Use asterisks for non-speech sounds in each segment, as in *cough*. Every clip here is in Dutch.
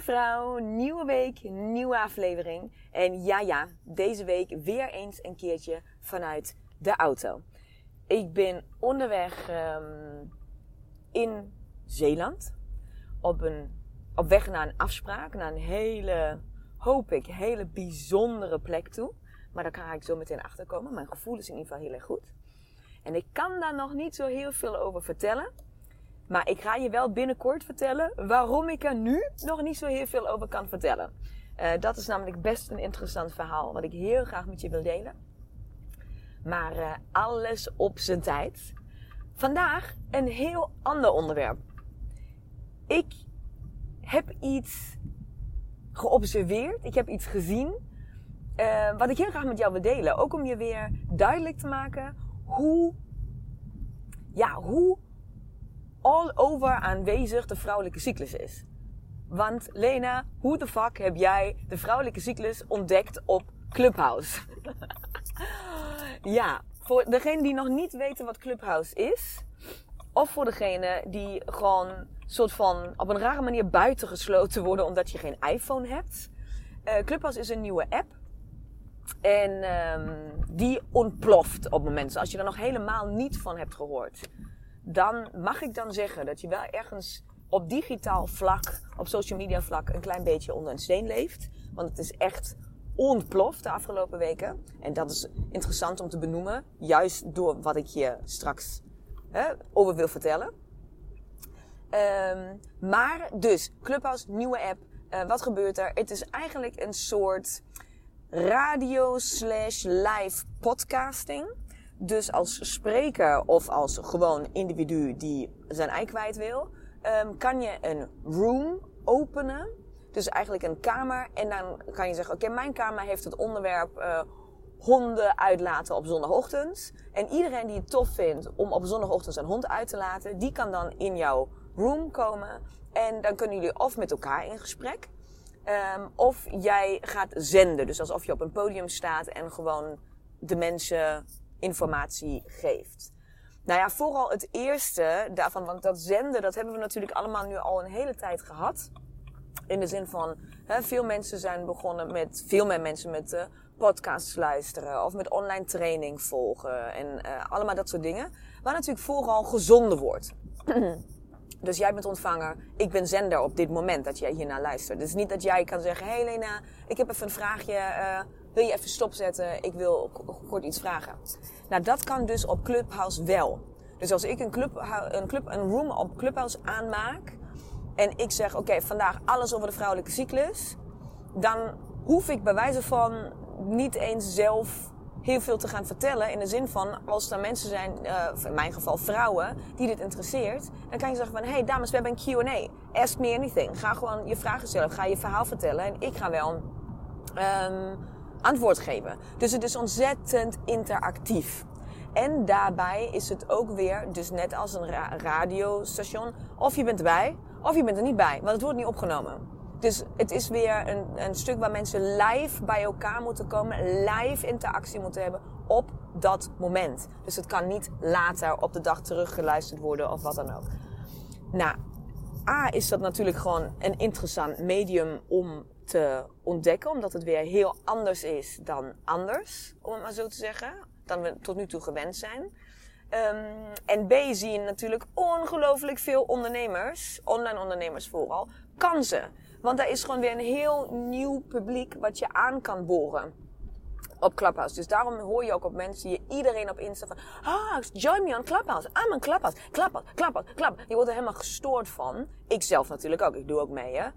Vrouw, nieuwe week, nieuwe aflevering. En ja ja, deze week weer eens een keertje vanuit de auto. Ik ben onderweg ehm, in Zeeland op, een, op weg naar een afspraak, naar een hele, hoop ik, hele bijzondere plek toe. Maar daar ga ik zo meteen achter komen. Mijn gevoel is in ieder geval heel erg goed. En ik kan daar nog niet zo heel veel over vertellen. Maar ik ga je wel binnenkort vertellen waarom ik er nu nog niet zo heel veel over kan vertellen. Uh, dat is namelijk best een interessant verhaal, wat ik heel graag met je wil delen. Maar uh, alles op zijn tijd. Vandaag een heel ander onderwerp. Ik heb iets geobserveerd, ik heb iets gezien, uh, wat ik heel graag met jou wil delen. Ook om je weer duidelijk te maken hoe, ja, hoe all over aanwezig de vrouwelijke cyclus is. Want Lena, hoe de fuck heb jij de vrouwelijke cyclus ontdekt op Clubhouse? *laughs* ja, voor degene die nog niet weten wat Clubhouse is, of voor degene die gewoon soort van op een rare manier buitengesloten worden omdat je geen iPhone hebt. Uh, Clubhouse is een nieuwe app. En um, die ontploft op momenten. Als je er nog helemaal niet van hebt gehoord dan mag ik dan zeggen dat je wel ergens op digitaal vlak, op social media vlak, een klein beetje onder een steen leeft. Want het is echt ontploft de afgelopen weken. En dat is interessant om te benoemen, juist door wat ik je straks hè, over wil vertellen. Um, maar dus, Clubhouse, nieuwe app. Uh, wat gebeurt er? Het is eigenlijk een soort radio slash live podcasting. Dus als spreker of als gewoon individu die zijn ei kwijt wil, um, kan je een room openen. Dus eigenlijk een kamer. En dan kan je zeggen: Oké, mijn kamer heeft het onderwerp uh, honden uitlaten op zondagochtend. En iedereen die het tof vindt om op zondagochtend zijn hond uit te laten, die kan dan in jouw room komen. En dan kunnen jullie of met elkaar in gesprek. Um, of jij gaat zenden. Dus alsof je op een podium staat en gewoon de mensen informatie geeft. Nou ja, vooral het eerste daarvan, want dat zenden, dat hebben we natuurlijk allemaal nu al een hele tijd gehad. In de zin van, hè, veel mensen zijn begonnen met, veel meer mensen met uh, podcasts luisteren of met online training volgen en uh, allemaal dat soort dingen. Waar natuurlijk vooral gezonden wordt. *clears throat* dus jij bent ontvanger, ik ben zender op dit moment dat jij hiernaar luistert. Dus niet dat jij kan zeggen, hé hey Lena, ik heb even een vraagje, uh, wil je even stopzetten? Ik wil kort iets vragen. Nou, dat kan dus op Clubhouse wel. Dus als ik een, club, een, club, een room op Clubhouse aanmaak en ik zeg: Oké, vandaag alles over de vrouwelijke cyclus, dan hoef ik bij wijze van niet eens zelf heel veel te gaan vertellen. In de zin van, als er mensen zijn, uh, in mijn geval vrouwen, die dit interesseert, dan kan je zeggen van, hey dames, we hebben een Q&A. Ask me anything. Ga gewoon je vragen stellen, ga je verhaal vertellen en ik ga wel um, antwoord geven. Dus het is ontzettend interactief. En daarbij is het ook weer, dus net als een radiostation, of je bent erbij, of je bent er niet bij, want het wordt niet opgenomen. Dus het is weer een, een stuk waar mensen live bij elkaar moeten komen, live interactie moeten hebben op dat moment. Dus het kan niet later op de dag teruggeluisterd worden of wat dan ook. Nou, A is dat natuurlijk gewoon een interessant medium om te ontdekken, omdat het weer heel anders is dan anders, om het maar zo te zeggen, dan we tot nu toe gewend zijn. Um, en B zie je natuurlijk ongelooflijk veel ondernemers, online ondernemers vooral, kansen. Want daar is gewoon weer een heel nieuw publiek wat je aan kan boren. op Clubhouse. Dus daarom hoor je ook op mensen, je iedereen op Insta van, ah, join me on Clubhouse. I'm on Clubhouse. Clubhouse, Clubhouse, Clubhouse. Je wordt er helemaal gestoord van. Ik zelf natuurlijk ook, ik doe ook mee, hè.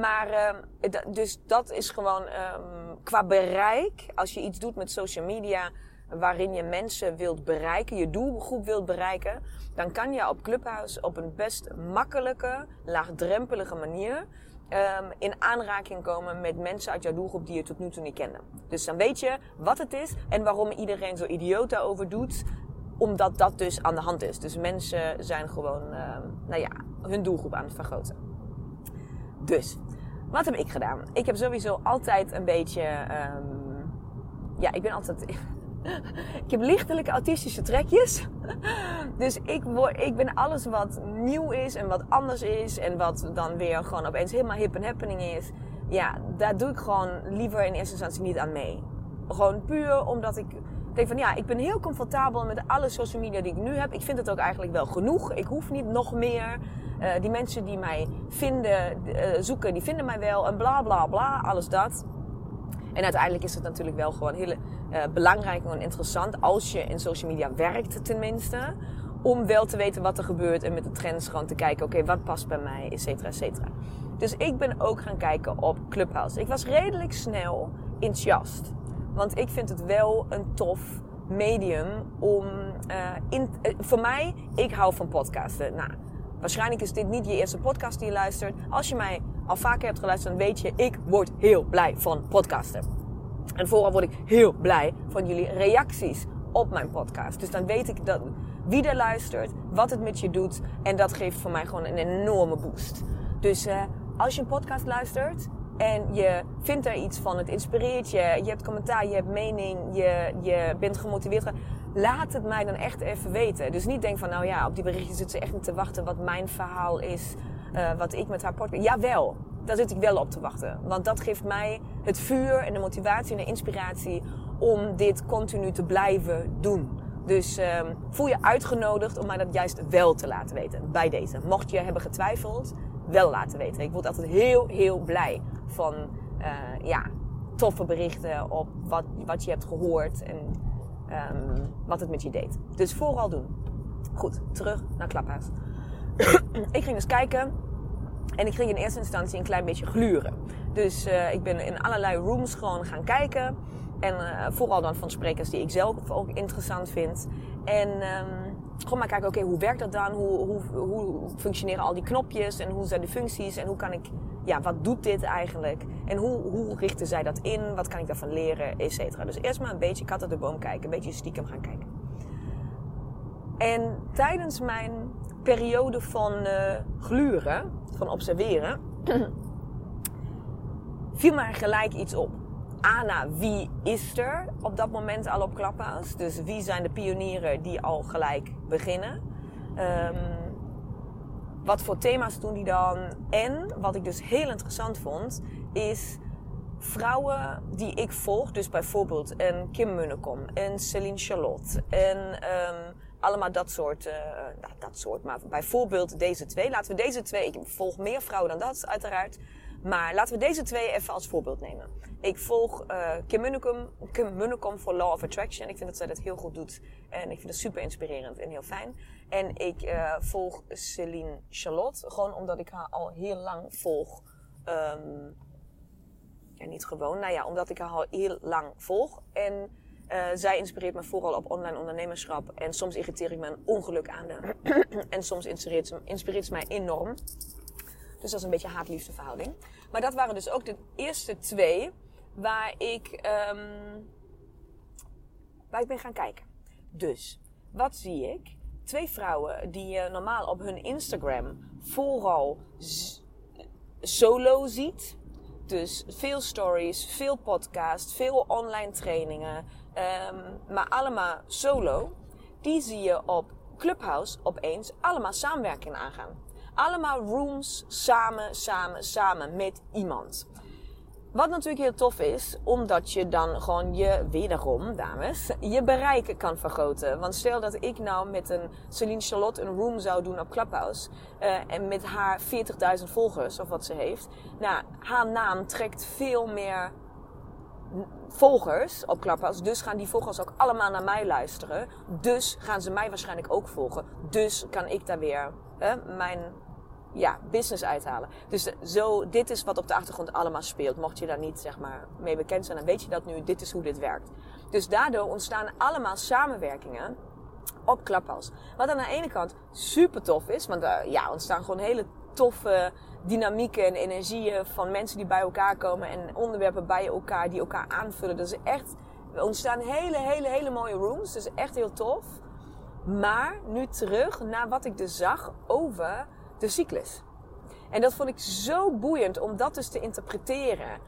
Maar, uh, dus dat is gewoon um, qua bereik, als je iets doet met social media, waarin je mensen wilt bereiken, je doelgroep wilt bereiken, dan kan je op Clubhouse op een best makkelijke, laagdrempelige manier um, in aanraking komen met mensen uit jouw doelgroep die je tot nu toe niet kende. Dus dan weet je wat het is en waarom iedereen zo idioot daarover doet, omdat dat dus aan de hand is. Dus mensen zijn gewoon, nou ja, hun doelgroep aan het vergroten. Dus, wat heb ik gedaan? Ik heb sowieso altijd een beetje, um, ja, ik ben altijd *laughs* ik heb lichtelijke autistische trekjes. *laughs* Dus ik, word, ik ben alles wat nieuw is en wat anders is. En wat dan weer gewoon opeens helemaal hip en happening is. Ja, daar doe ik gewoon liever in eerste instantie niet aan mee. Gewoon puur omdat ik denk van ja, ik ben heel comfortabel met alle social media die ik nu heb. Ik vind het ook eigenlijk wel genoeg. Ik hoef niet nog meer. Uh, die mensen die mij vinden, uh, zoeken, die vinden mij wel. En bla bla bla, alles dat. En uiteindelijk is het natuurlijk wel gewoon heel uh, belangrijk en interessant als je in social media werkt tenminste. Om wel te weten wat er gebeurt en met de trends gewoon te kijken, oké, wat past bij mij, et cetera, et cetera. Dus ik ben ook gaan kijken op Clubhouse. Ik was redelijk snel enthousiast. Want ik vind het wel een tof medium om... Uh, in, uh, voor mij, ik hou van podcasten. Nou, waarschijnlijk is dit niet je eerste podcast die je luistert. Als je mij al vaker hebt geluisterd, dan weet je, ik word heel blij van podcasten. En vooral word ik heel blij van jullie reacties op mijn podcast. Dus dan weet ik dat, wie er luistert, wat het met je doet. En dat geeft voor mij gewoon een enorme boost. Dus uh, als je een podcast luistert en je vindt er iets van, het inspireert je, je hebt commentaar, je hebt mening, je, je bent gemotiveerd. Laat het mij dan echt even weten. Dus niet denk van, nou ja, op die berichtjes zit ze echt niet te wachten wat mijn verhaal is uh, wat ik met haar podcast. Jawel, daar zit ik wel op te wachten. Want dat geeft mij het vuur en de motivatie en de inspiratie om dit continu te blijven doen. Dus uh, voel je uitgenodigd om mij dat juist wel te laten weten bij deze. Mocht je hebben getwijfeld, wel laten weten. Ik word altijd heel, heel blij van uh, ja, toffe berichten op wat, wat je hebt gehoord en um, wat het met je deed. Dus vooral doen. Goed, terug naar Klaphuis. *clears throat* ik ging dus kijken en ik ging in eerste instantie een klein beetje gluren. Dus uh, ik ben in allerlei rooms gewoon gaan kijken. En uh, vooral dan van sprekers die ik zelf ook interessant vind. En um, gewoon maar kijken, oké, hoe werkt dat dan? Hoe, hoe, hoe functioneren al die knopjes? En hoe zijn de functies? En hoe kan ik, ja, wat doet dit eigenlijk? En hoe, hoe richten zij dat in? Wat kan ik daarvan leren? Et cetera. Dus eerst maar een beetje kat uit de boom kijken. Een beetje stiekem gaan kijken. En tijdens mijn periode van uh, gluren, van observeren, *clears throat* viel mij gelijk iets op. Ana, wie is er op dat moment al op Clubhouse? Dus wie zijn de pionieren die al gelijk beginnen? Um, wat voor thema's doen die dan? En wat ik dus heel interessant vond, is vrouwen die ik volg. Dus bijvoorbeeld een Kim Munnekom, een Celine Charlotte, en um, allemaal dat soort, uh, nou, dat soort. Maar bijvoorbeeld deze twee. Laten we deze twee, ik volg meer vrouwen dan dat uiteraard. Maar laten we deze twee even als voorbeeld nemen. Ik volg uh, Kim Munnekom, Kim voor Law of Attraction. Ik vind dat zij dat heel goed doet. En ik vind het super inspirerend en heel fijn. En ik uh, volg Celine Charlotte. Gewoon omdat ik haar al heel lang volg. Um, ja, niet gewoon. Nou ja, omdat ik haar al heel lang volg. En uh, zij inspireert me vooral op online ondernemerschap. En soms irriteer ik me een ongeluk aan *clears throat* en soms inspireert ze, inspireert ze mij enorm. Dus dat is een beetje haat-liefde verhouding. Maar dat waren dus ook de eerste twee waar ik, um, waar ik ben gaan kijken. Dus, wat zie ik? Twee vrouwen die je normaal op hun Instagram vooral solo ziet. Dus veel stories, veel podcasts, veel online trainingen, um, maar allemaal solo. Die zie je op Clubhouse opeens allemaal samenwerking aangaan. Allemaal rooms samen, samen, samen met iemand. Wat natuurlijk heel tof is, omdat je dan gewoon je, wederom dames, je bereik kan vergroten. Want stel dat ik nou met een Celine Charlotte een room zou doen op Clubhouse. Uh, en met haar 40.000 volgers, of wat ze heeft. Nou, haar naam trekt veel meer volgers op Clubhouse. Dus gaan die volgers ook allemaal naar mij luisteren. Dus gaan ze mij waarschijnlijk ook volgen. Dus kan ik daar weer mijn ja, business uithalen. Dus zo, dit is wat op de achtergrond allemaal speelt. Mocht je daar niet zeg maar, mee bekend zijn, dan weet je dat nu. Dit is hoe dit werkt. Dus daardoor ontstaan allemaal samenwerkingen op Clubhouse. Wat aan de ene kant super tof is, want er ja, ontstaan gewoon hele toffe dynamieken en energieën van mensen die bij elkaar komen en onderwerpen bij elkaar die elkaar aanvullen. Is echt, er ontstaan hele, hele, hele mooie rooms. Dus echt heel tof. Maar nu terug naar wat ik dus zag over de cyclus. En dat vond ik zo boeiend om dat dus te interpreteren.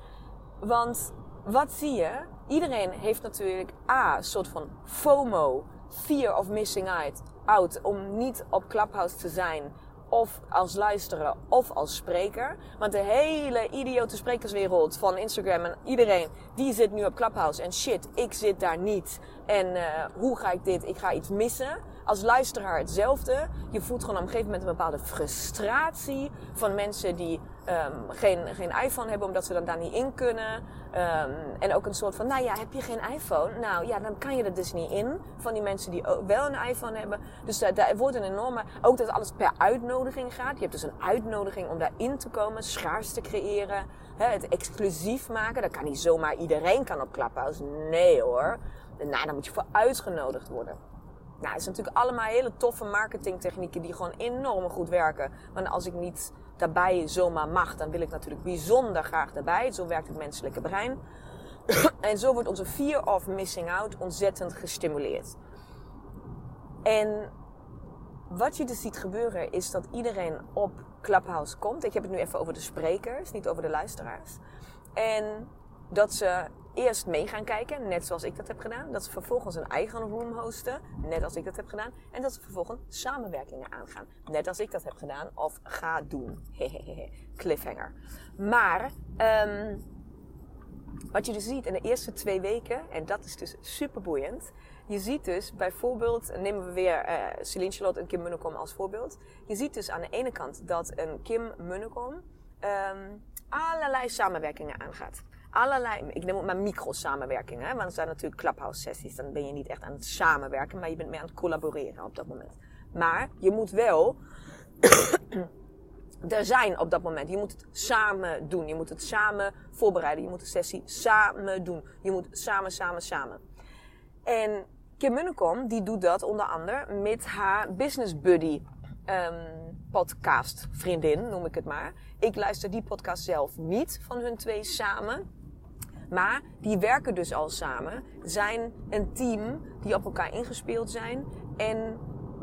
Want wat zie je? Iedereen heeft natuurlijk A, een soort van FOMO, fear of missing out, out om niet op Clubhouse te zijn of als luisteren of als spreker. Want de hele idiote sprekerswereld van Instagram en iedereen, die zit nu op Clubhouse. En shit, ik zit daar niet. En uh, hoe ga ik dit? Ik ga iets missen. Als luisteraar hetzelfde. Je voelt gewoon op een gegeven moment een bepaalde frustratie van mensen die um, geen, geen iPhone hebben omdat ze dan daar niet in kunnen. Um, en ook een soort van, nou ja, heb je geen iPhone? Nou ja, dan kan je er dus niet in. Van die mensen die wel een iPhone hebben. Dus daar, daar wordt een enorme, ook dat alles per uitnodiging gaat. Je hebt dus een uitnodiging om daarin te komen, schaars te creëren. Hè, het exclusief maken. Dat kan niet zomaar iedereen kan op Clubhouse. Nee hoor. Nou, dan moet je voor uitgenodigd worden. Nou, het zijn natuurlijk allemaal hele toffe marketingtechnieken die gewoon enorm goed werken. Maar als ik niet daarbij zomaar mag, dan wil ik natuurlijk bijzonder graag daarbij. Zo werkt het menselijke brein. *clears throat* en zo wordt onze fear of missing out ontzettend gestimuleerd. En wat je dus ziet gebeuren is dat iedereen op Clubhouse komt. Ik heb het nu even over de sprekers, niet over de luisteraars. En dat ze eerst mee gaan kijken, net zoals ik dat heb gedaan. Dat ze vervolgens een eigen room hosten, net als ik dat heb gedaan. En dat ze vervolgens samenwerkingen aangaan, net als ik dat heb gedaan of ga doen. Cliffhanger. Maar um, wat je dus ziet in de eerste twee weken, en dat is dus super boeiend. Je ziet dus bijvoorbeeld, nemen we weer uh, Celine Charlotte en Kim Munnekom als voorbeeld. Je ziet dus aan de ene kant dat een Kim Munnekom um, allerlei samenwerkingen aangaat allerlei, ik neem ook maar micro-samenwerkingen. Want er zijn natuurlijk clubhouse-sessies. Dan ben je niet echt aan het samenwerken, maar je bent meer aan het collaboreren op dat moment. Maar je moet wel *coughs* er zijn op dat moment. Je moet het samen doen. Je moet het samen voorbereiden. Je moet de sessie samen doen. Je moet samen, samen, samen. En Kim Munnekom, die doet dat onder andere met haar business buddy um, podcast vriendin, noem ik het maar. Ik luister die podcast zelf niet van hun twee samen. Maar die werken dus al samen, zijn een team die op elkaar ingespeeld zijn en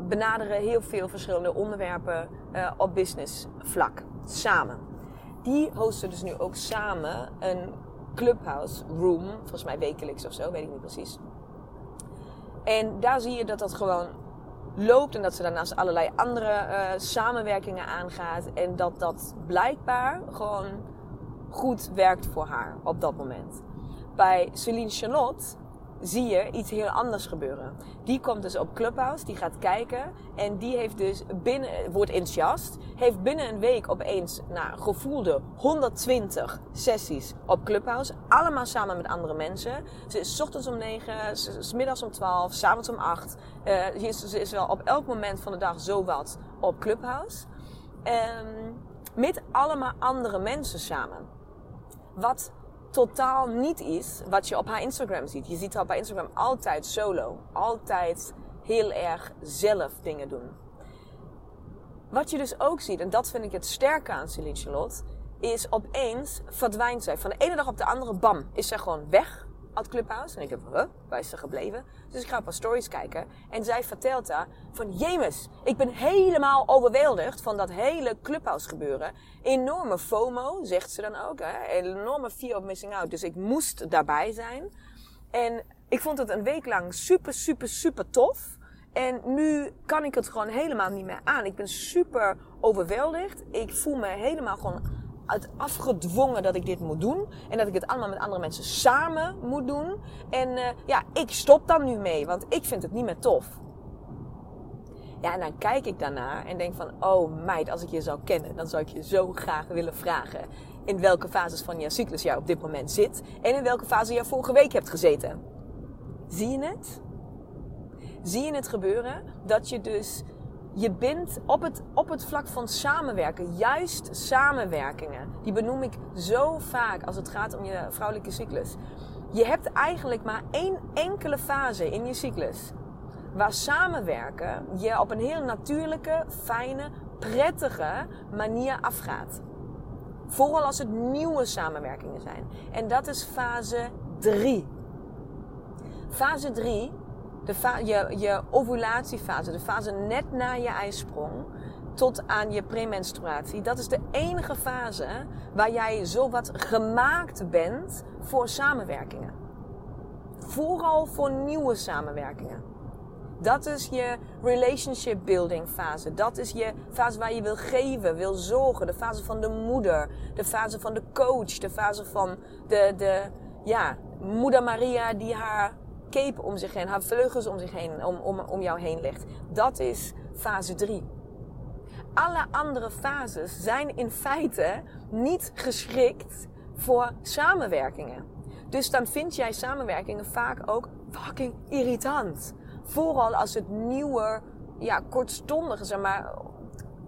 benaderen heel veel verschillende onderwerpen uh, op business vlak samen. Die hosten dus nu ook samen een clubhouse room, volgens mij wekelijks of zo, weet ik niet precies. En daar zie je dat dat gewoon loopt en dat ze daarnaast allerlei andere uh, samenwerkingen aangaat en dat dat blijkbaar gewoon goed werkt voor haar op dat moment. Bij Celine Charlotte zie je iets heel anders gebeuren. Die komt dus op Clubhouse, die gaat kijken en die heeft dus binnen, wordt enthousiast, heeft binnen een week opeens nou, gevoelde 120 sessies op Clubhouse, allemaal samen met andere mensen. Ze is ochtends om 9, ze is middags om 12, s avonds om 8. Uh, ze, is, is wel op elk moment van de dag zo wat op Clubhouse. Um, met allemaal andere mensen samen. Wat totaal niet is wat je op haar Instagram ziet. Je ziet haar op Instagram altijd solo. Altijd heel erg zelf dingen doen. Wat je dus ook ziet, en dat vind ik het sterke aan Celine Charlotte, is opeens verdwijnt zij. Van de ene dag op de andere, bam, is zij gewoon weg uit Clubhouse. En ik heb, huh, waar is ze gebleven? Dus ik ga op haar stories kijken. En zij vertelt daar van, jemes, ik ben helemaal overweldigd van dat hele Clubhouse gebeuren. Enorme FOMO, zegt ze dan ook. Hè? Enorme fear of missing out. Dus ik moest daarbij zijn. En ik vond het een week lang super, super, super tof. En nu kan ik het gewoon helemaal niet meer aan. Ik ben super overweldigd. Ik voel me helemaal gewoon het afgedwongen dat ik dit moet doen. En dat ik het allemaal met andere mensen samen moet doen. En uh, ja, ik stop dan nu mee, want ik vind het niet meer tof. Ja, en dan kijk ik daarna en denk van, oh meid, als ik je zou kennen, dan zou ik je zo graag willen vragen. in welke fases van je cyclus jij op dit moment zit en in welke fase je vorige week hebt gezeten. Zie je het? Zie je het gebeuren dat je dus je bent op het, op het vlak van samenwerken, juist samenwerkingen, die benoem ik zo vaak als het gaat om je vrouwelijke cyclus. Je hebt eigenlijk maar één enkele fase in je cyclus waar samenwerken je op een heel natuurlijke, fijne, prettige manier afgaat. Vooral als het nieuwe samenwerkingen zijn. En dat is fase 3. Fase 3, de je, je ovulatiefase, de fase net na je ijsprong tot aan je premenstruatie. Dat is de enige fase waar jij zowat gemaakt bent voor samenwerkingen. Vooral voor nieuwe samenwerkingen. Dat is je relationship building fase. Dat is je fase waar je wil geven, wil zorgen. De fase van de moeder. De fase van de coach. De fase van de, de ja, moeder Maria die haar cape om zich heen, haar vleugels om zich heen, om, om, om jou heen legt. Dat is fase 3. Alle andere fases zijn in feite niet geschikt voor samenwerkingen. Dus dan vind jij samenwerkingen vaak ook fucking irritant. Vooral als het nieuwe, ja, kortstondige, zeg maar,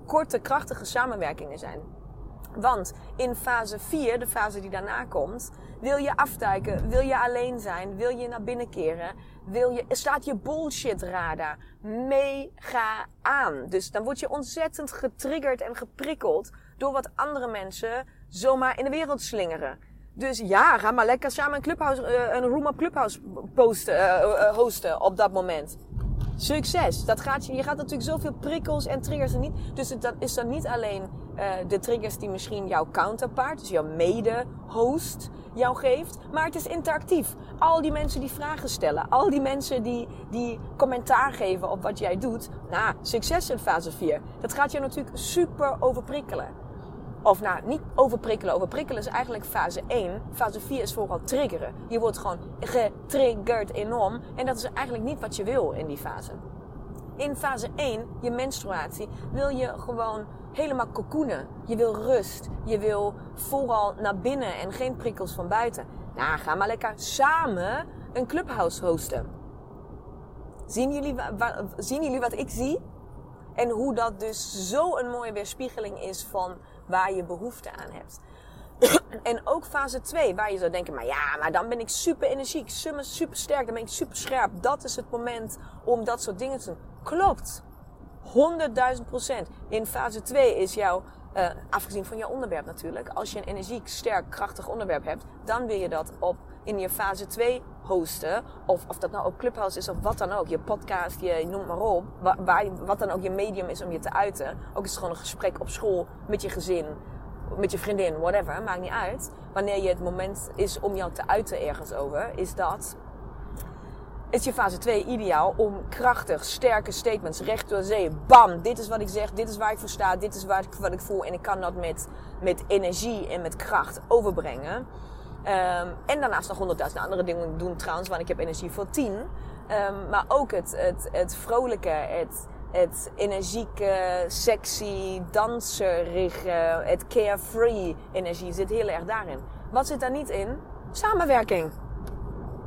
korte, krachtige samenwerkingen zijn. Want in fase 4, de fase die daarna komt, wil je afduiken, wil je alleen zijn, wil je naar binnen keren, wil je, staat je bullshit radar mega aan. Dus dan word je ontzettend getriggerd en geprikkeld door wat andere mensen zomaar in de wereld slingeren. Dus ja, ga maar lekker samen een, clubhouse, uh, een room up clubhouse posten, uh, hosten op dat moment. Succes! Dat gaat, je gaat natuurlijk zoveel prikkels en triggers er niet. Dus dat is dan niet alleen uh, de triggers die misschien jouw counterpart, dus jouw mede-host, jou geeft. Maar het is interactief. Al die mensen die vragen stellen, al die mensen die, die commentaar geven op wat jij doet. Nou, succes in fase 4. Dat gaat je natuurlijk super overprikkelen. Of nou, niet overprikkelen. Overprikkelen is eigenlijk fase 1. Fase 4 is vooral triggeren. Je wordt gewoon getriggerd enorm. En dat is eigenlijk niet wat je wil in die fase. In fase 1, je menstruatie, wil je gewoon helemaal cocoonen. Je wil rust. Je wil vooral naar binnen en geen prikkels van buiten. Nou, ga maar lekker samen een clubhouse hosten. Zien jullie, zien jullie wat ik zie? En hoe dat dus zo een mooie weerspiegeling is van waar je behoefte aan hebt. en ook fase 2, waar je zou denken, maar ja, maar dan ben ik super energiek, super, super sterk, dan ben ik super scherp. Dat is het moment om dat soort dingen te doen. Klopt. 100.000 procent. In fase 2 is jouw, uh, afgezien van jouw onderwerp natuurlijk, als je een energiek, sterk, krachtig onderwerp hebt, dan wil je dat op in je fase 2 hosten. Of, of dat nou ook Clubhouse is of wat dan ook. Je podcast, je noem maar op. Waar, wat dan ook je medium is om je te uiten. Ook is het gewoon een gesprek op school met je gezin. Met je vriendin, whatever. Maakt niet uit. Wanneer je het moment is om jou te uiten ergens over. Is dat is je fase 2 ideaal om krachtig, sterke statements recht door zee. Bam, dit is wat ik zeg, dit is waar ik voor sta, dit is wat ik, wat ik voel. En ik kan dat met, met energie en met kracht overbrengen. Um, en daarnaast nog honderdduizend andere dingen doen trouwens, want ik heb energie voor tien. Um, maar ook het, het, het vrolijke, het, het energieke, sexy, danserige, het carefree energie zit heel erg daarin. Wat zit daar niet in? Samenwerking.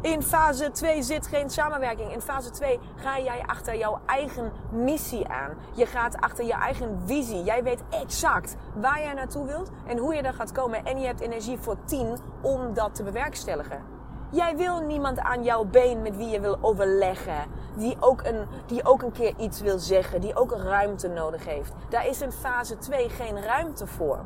In fase 2 zit geen samenwerking. In fase 2 ga jij achter jouw eigen missie aan. Je gaat achter je eigen visie. Jij weet exact waar jij naartoe wilt en hoe je daar gaat komen. En je hebt energie voor 10 om dat te bewerkstelligen. Jij wil niemand aan jouw been met wie je wil overleggen. Die ook, een, die ook een keer iets wil zeggen. Die ook ruimte nodig heeft. Daar is in fase 2 geen ruimte voor.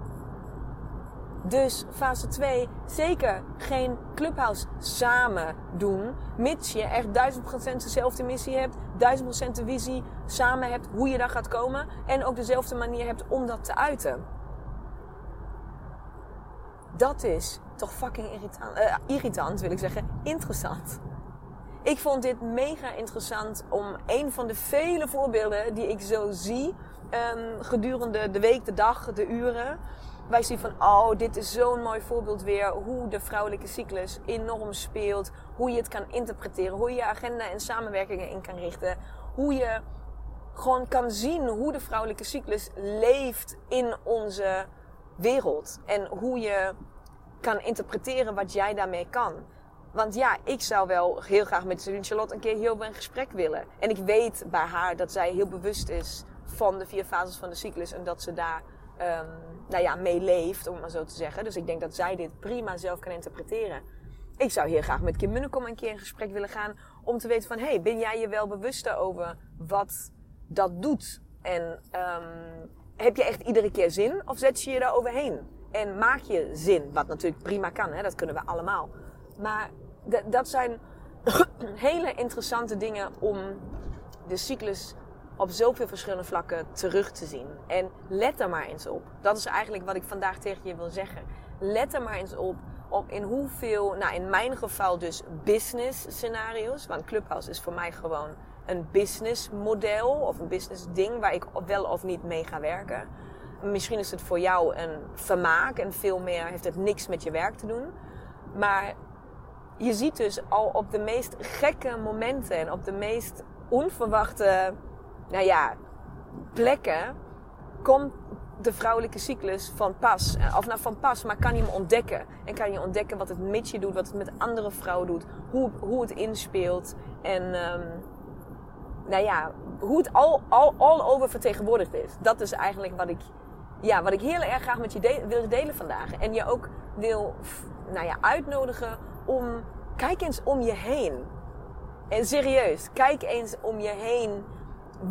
Dus fase 2, zeker geen clubhouse samen doen. Mits je echt 1000% dezelfde missie hebt, 1000% de visie samen hebt hoe je daar gaat komen. En ook dezelfde manier hebt om dat te uiten. Dat is toch fucking irritant, uh, irritant wil ik zeggen, interessant. Ik vond dit mega interessant om een van de vele voorbeelden die ik zo zie um, gedurende de week, de dag, de uren wij zien van, oh, dit is zo'n mooi voorbeeld weer hoe de vrouwelijke cyclus enorm speelt. Hoe je het kan interpreteren, hoe je je agenda en samenwerkingen in kan richten. Hoe je gewoon kan zien hoe de vrouwelijke cyclus leeft in onze wereld. En hoe je kan interpreteren wat jij daarmee kan. Want ja, ik zou wel heel graag met Charlotte een keer hierover in gesprek willen. En ik weet bij haar dat zij heel bewust is van de vier fases van de cyclus. En dat ze daar um, nou ja, mee leeft, om het maar zo te zeggen. Dus ik denk dat zij dit prima zelf kan interpreteren. Ik zou heel graag met Kim Munnekom een keer in gesprek willen gaan. Om te weten van, hey, ben jij je wel bewust over wat dat doet? En um, heb je echt iedere keer zin? Of zet je je daar overheen? En maak je zin? Wat natuurlijk prima kan, hè? dat kunnen we allemaal. Maar dat zijn *coughs* hele interessante dingen om de cyclus op zoveel verschillende vlakken terug te zien. En let er maar eens op. Dat is eigenlijk wat ik vandaag tegen je wil zeggen. Let er maar eens op op in hoeveel, nou in mijn geval dus business scenario's. Want Clubhouse is voor mij gewoon een business model of een business ding waar ik wel of niet mee ga werken. Misschien is het voor jou een vermaak en veel meer heeft het niks met je werk te doen. Maar je ziet dus al op de meest gekke momenten en op de meest onverwachte nou ja, plekken komt de vrouwelijke cyclus van pas. Of nou van pas, maar kan je hem ontdekken. En kan je ontdekken wat het met je doet, wat het met andere vrouwen doet. Hoe, hoe het inspeelt. En um, nou ja, hoe het al, al, all over vertegenwoordigd is. Dat is eigenlijk wat ik, ja, wat ik heel erg graag met je wil delen vandaag. En je ook wil nou ja, uitnodigen om... Kijk eens om je heen. En serieus, kijk eens om je heen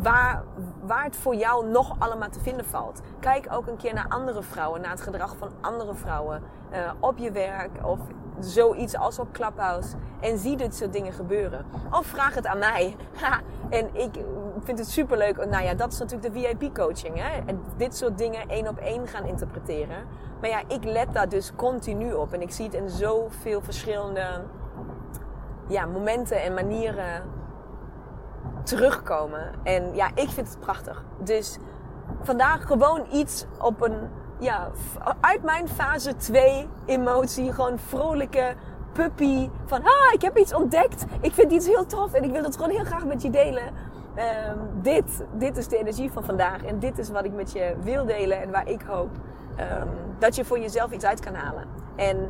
waar, waar het voor jou nog allemaal te vinden valt. Kijk ook een keer naar andere vrouwen, naar het gedrag van andere vrouwen. Uh, op je werk of zoiets als op Clubhouse. En zie dit soort dingen gebeuren. Of vraag het aan mij. *laughs* en ik vind het superleuk. Nou ja, dat is natuurlijk de VIP-coaching. En dit soort dingen één op één gaan interpreteren. Maar ja, ik let daar dus continu op. En ik zie het in zoveel verschillende ja, momenten en manieren terugkomen. En ja, ik vind het prachtig. Dus vandaag gewoon iets op een, ja, uit mijn fase 2 emotie. Gewoon vrolijke puppy. Van, ah, ik heb iets ontdekt. Ik vind iets heel tof en ik wil het gewoon heel graag met je delen. Um, dit, dit is de energie van vandaag. En dit is wat ik met je wil delen. En waar ik hoop um, dat je voor jezelf iets uit kan halen. En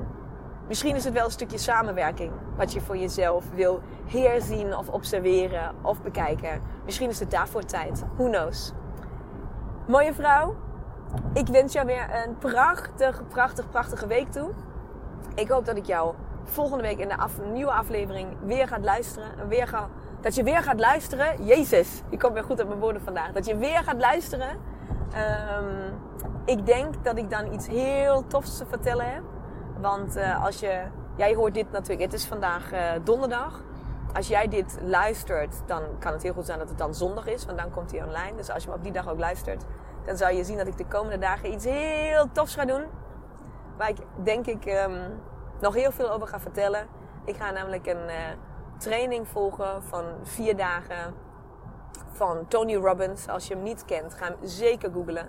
Misschien is het wel een stukje samenwerking wat je voor jezelf wil heerzien of observeren of bekijken. Misschien is het daarvoor tijd. Who knows? Mooie vrouw, ik wens jou weer een prachtig, prachtig, prachtige week toe. Ik hoop dat ik jou volgende week in de nieuwe aflevering weer gaat luisteren. Weer ga, dat je weer gaat luisteren. Jezus, ik kom weer goed op mijn woorden vandaag. Dat je weer gaat luisteren. Um, ik denk dat ik dan iets heel tofs te vertellen heb. Want uh, als je, jij hoort dit natuurlijk, het is vandaag uh, donderdag. Als jij dit luistert, dan kan het heel goed zijn dat het dan zondag is, want dan komt hij online. Dus als je hem op die dag ook luistert, dan zou je zien dat ik de komende dagen iets heel tofs ga doen. Waar ik denk ik um, nog heel veel over ga vertellen. Ik ga namelijk een uh, training volgen van vier dagen van Tony Robbins. Als je hem niet kent, ga hem zeker googlen.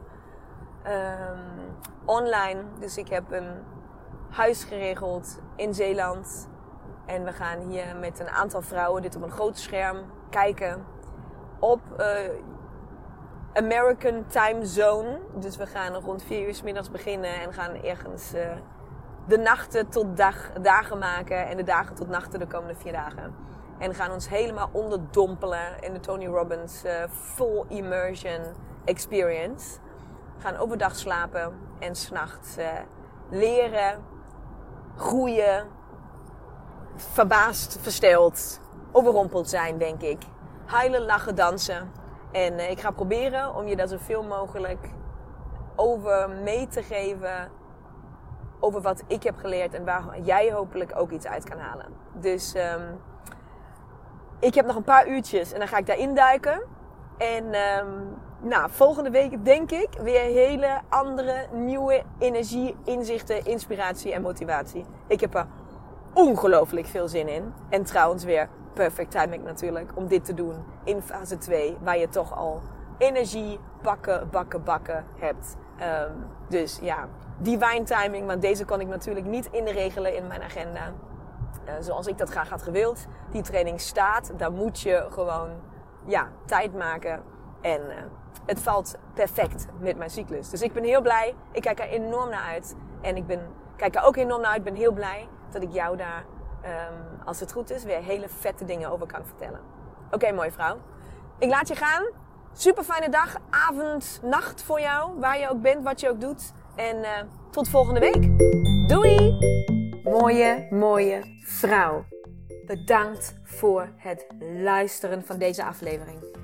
Um, online. Dus ik heb een huis geregeld in Zeeland. En we gaan hier met een aantal vrouwen dit op een groot scherm kijken op uh, American Time Zone. Dus we gaan rond 4 uur s middags beginnen en gaan ergens uh, de nachten tot dag, dagen maken en de dagen tot nachten de komende vier dagen. En gaan ons helemaal onderdompelen in de Tony Robbins uh, Full Immersion Experience. Gaan overdag slapen en s'nachts leren groeien, verbaasd, versteld, overrompeld zijn, denk ik. Huilen, lachen, dansen. En uh, ik ga proberen om je daar zoveel mogelijk over mee te geven. Over wat ik heb geleerd en waar jij hopelijk ook iets uit kan halen. Dus um, ik heb nog een paar uurtjes en dan ga ik daarin duiken. En um, nou, volgende week denk ik weer hele andere, nieuwe energie, inzichten, inspiratie en motivatie. Ik heb er ongelooflijk veel zin in. En trouwens weer perfect timing natuurlijk om dit te doen in fase 2, waar je toch al energie, bakken, bakken, bakken hebt. Um, dus ja, divine timing, want deze kon ik natuurlijk niet inregelen in mijn agenda. Uh, zoals ik dat graag had gewild. Die training staat, daar moet je gewoon ja, tijd maken. En uh, het valt perfect met mijn cyclus. Dus ik ben heel blij. Ik kijk er enorm naar uit. En ik ben, kijk er ook enorm naar uit. Ik ben heel blij dat ik jou daar, um, als het goed is, weer hele vette dingen over kan vertellen. Oké, mooie vrouw. Ik laat je gaan. Super fijne dag, avond, nacht voor jou. Waar je ook bent, wat je ook doet. En uh, tot volgende week. Doei! Mooie, mooie vrouw. Bedankt voor het luisteren van deze aflevering.